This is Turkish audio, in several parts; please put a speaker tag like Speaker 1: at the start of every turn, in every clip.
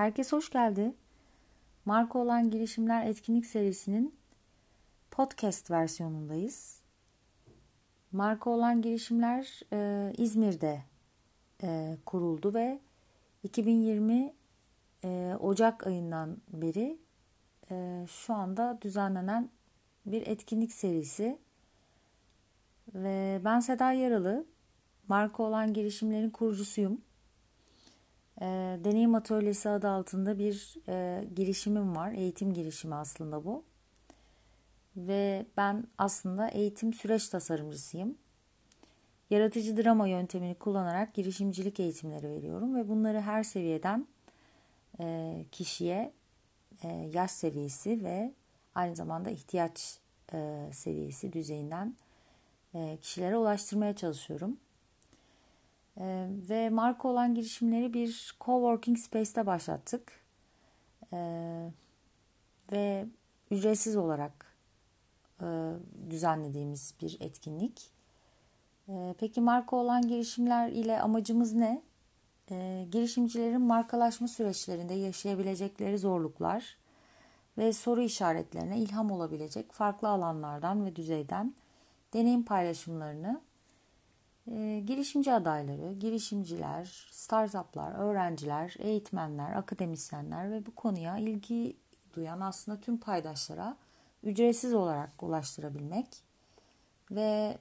Speaker 1: Herkes hoş geldi. Marka olan girişimler etkinlik serisinin podcast versiyonundayız. Marka olan girişimler e, İzmir'de e, kuruldu ve 2020 e, Ocak ayından beri e, şu anda düzenlenen bir etkinlik serisi. Ve ben Seda Yaralı, marka olan girişimlerin kurucusuyum. E, Deneyim Atölyesi adı altında bir e, girişimim var. Eğitim girişimi aslında bu. Ve ben aslında eğitim süreç tasarımcısıyım. Yaratıcı drama yöntemini kullanarak girişimcilik eğitimleri veriyorum ve bunları her seviyeden e, kişiye e, yaş seviyesi ve aynı zamanda ihtiyaç e, seviyesi düzeyinden e, kişilere ulaştırmaya çalışıyorum. E, ve marka olan girişimleri bir coworking space'te başlattık. E, ve ücretsiz olarak e, düzenlediğimiz bir etkinlik. E, peki marka olan girişimler ile amacımız ne? E, girişimcilerin markalaşma süreçlerinde yaşayabilecekleri zorluklar ve soru işaretlerine ilham olabilecek farklı alanlardan ve düzeyden deneyim paylaşımlarını e, girişimci adayları, girişimciler, startuplar, öğrenciler, eğitmenler, akademisyenler ve bu konuya ilgi duyan aslında tüm paydaşlara ücretsiz olarak ulaştırabilmek ve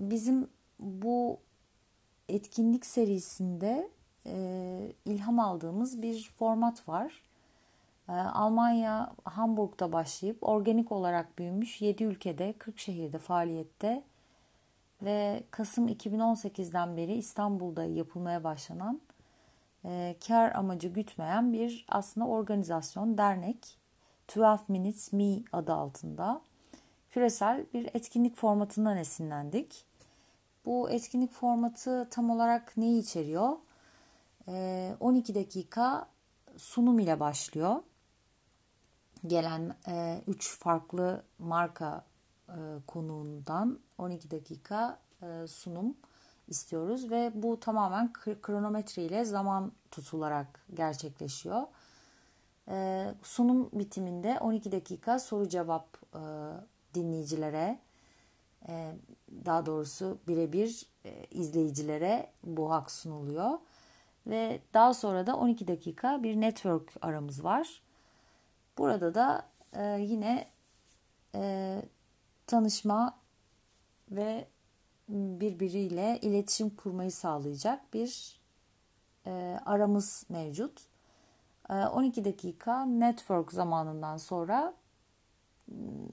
Speaker 1: bizim bu etkinlik serisinde e, ilham aldığımız bir format var. E, Almanya Hamburg'da başlayıp organik olarak büyümüş 7 ülkede 40 şehirde faaliyette ve Kasım 2018'den beri İstanbul'da yapılmaya başlanan e, kar amacı gütmeyen bir aslında organizasyon, dernek 12 Minutes Me adı altında küresel bir etkinlik formatından esinlendik. Bu etkinlik formatı tam olarak neyi içeriyor? 12 dakika sunum ile başlıyor. Gelen 3 farklı marka konuğundan 12 dakika sunum istiyoruz ve bu tamamen kronometre ile zaman tutularak gerçekleşiyor. Sunum bitiminde 12 dakika soru cevap dinleyicilere daha doğrusu birebir izleyicilere bu hak sunuluyor. Ve daha sonra da 12 dakika bir network aramız var. Burada da e, yine e, tanışma ve birbiriyle iletişim kurmayı sağlayacak bir e, aramız mevcut. E, 12 dakika network zamanından sonra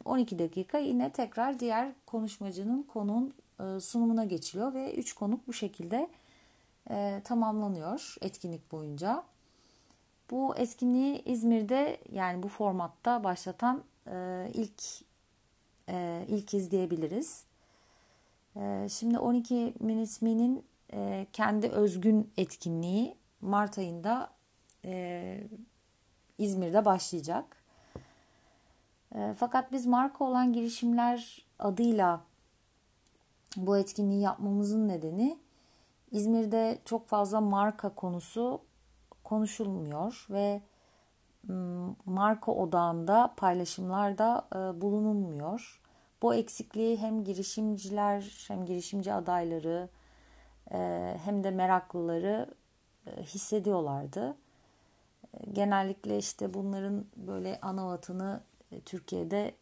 Speaker 1: 12 dakika yine tekrar diğer konuşmacının konunun e, sunumuna geçiliyor ve 3 konuk bu şekilde e, tamamlanıyor etkinlik boyunca. Bu etkinliği İzmir'de yani bu formatta başlatan e, ilk e, ilk izleyebiliriz. E, şimdi 12 Minutes Me'nin e, kendi özgün etkinliği Mart ayında İzmir'de başlayacak. Fakat biz marka olan girişimler adıyla bu etkinliği yapmamızın nedeni İzmir'de çok fazla marka konusu konuşulmuyor ve marka odağında paylaşımlarda e, bulunulmuyor. Bu eksikliği hem girişimciler hem girişimci adayları e, hem de meraklıları hissediyorlardı. Genellikle işte bunların böyle ana vatanı Türkiye'de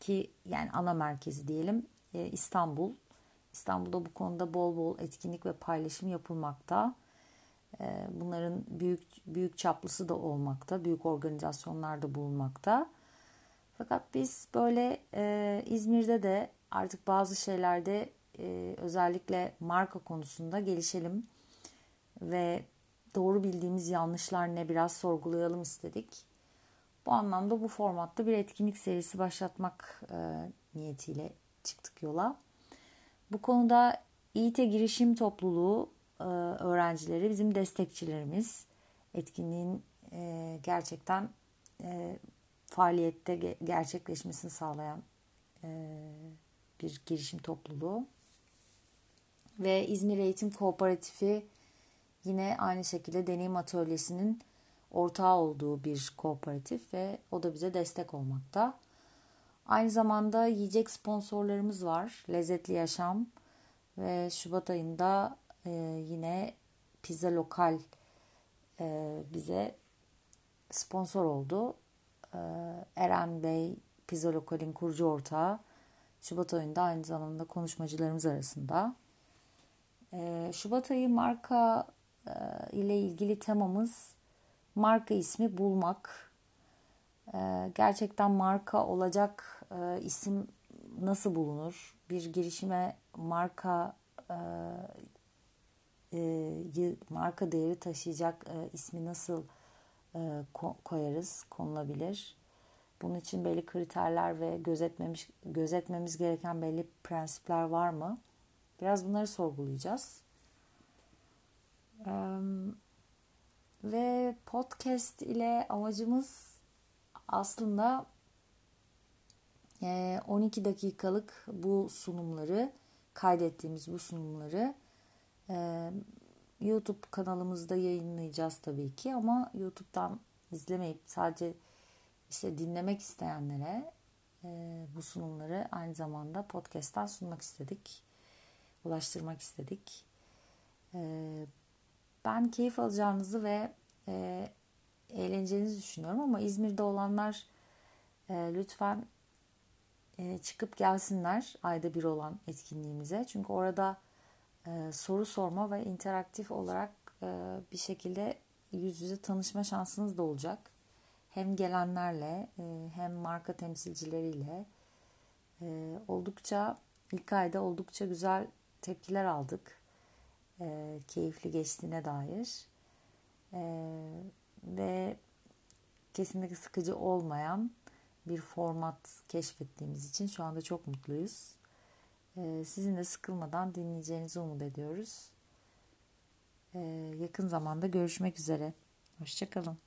Speaker 1: ki yani ana merkezi diyelim İstanbul İstanbul'da bu konuda bol bol etkinlik ve paylaşım yapılmakta. Ee, bunların büyük büyük çaplısı da olmakta, büyük organizasyonlar da bulunmakta. Fakat biz böyle e, İzmir'de de artık bazı şeylerde e, özellikle marka konusunda gelişelim ve doğru bildiğimiz yanlışlar ne biraz sorgulayalım istedik. Bu anlamda bu formatta bir etkinlik serisi başlatmak e, niyetiyle çıktık yola. Bu konuda İİT Girişim Topluluğu öğrencileri bizim destekçilerimiz. Etkinliğin e, gerçekten e, faaliyette gerçekleşmesini sağlayan bir girişim topluluğu. Ve İzmir Eğitim Kooperatifi yine aynı şekilde deneyim atölyesinin ortağı olduğu bir kooperatif ve o da bize destek olmakta. Aynı zamanda yiyecek sponsorlarımız var. Lezzetli Yaşam ve Şubat ayında e, yine Pizza Lokal e, bize sponsor oldu. E, Eren Bey Pizza Lokal'in kurucu ortağı. Şubat ayında aynı zamanda konuşmacılarımız arasında. E, Şubat ayı marka e, ile ilgili temamız marka ismi bulmak. Gerçekten marka olacak e, isim nasıl bulunur? Bir girişime marka marka değeri taşıyacak e, ismi nasıl e, koyarız, konulabilir? Bunun için belli kriterler ve gözetmemiş, gözetmemiz gereken belli prensipler var mı? Biraz bunları sorgulayacağız. Ve podcast ile amacımız aslında 12 dakikalık bu sunumları kaydettiğimiz bu sunumları YouTube kanalımızda yayınlayacağız tabii ki ama YouTube'dan izlemeyip sadece işte dinlemek isteyenlere bu sunumları aynı zamanda podcast'tan sunmak istedik. Ulaştırmak istedik. Ben keyif alacağınızı ve eğleneceğinizi düşünüyorum ama İzmir'de olanlar lütfen çıkıp gelsinler ayda bir olan etkinliğimize. Çünkü orada e, soru sorma ve interaktif olarak e, bir şekilde yüz yüze tanışma şansınız da olacak. Hem gelenlerle e, hem marka temsilcileriyle e, oldukça ilk ayda oldukça güzel tepkiler aldık. E, keyifli geçtiğine dair. E, ve kesinlikle sıkıcı olmayan bir format keşfettiğimiz için şu anda çok mutluyuz. Ee, sizin de sıkılmadan dinleyeceğinizi umut ediyoruz. Ee, yakın zamanda görüşmek üzere. Hoşçakalın.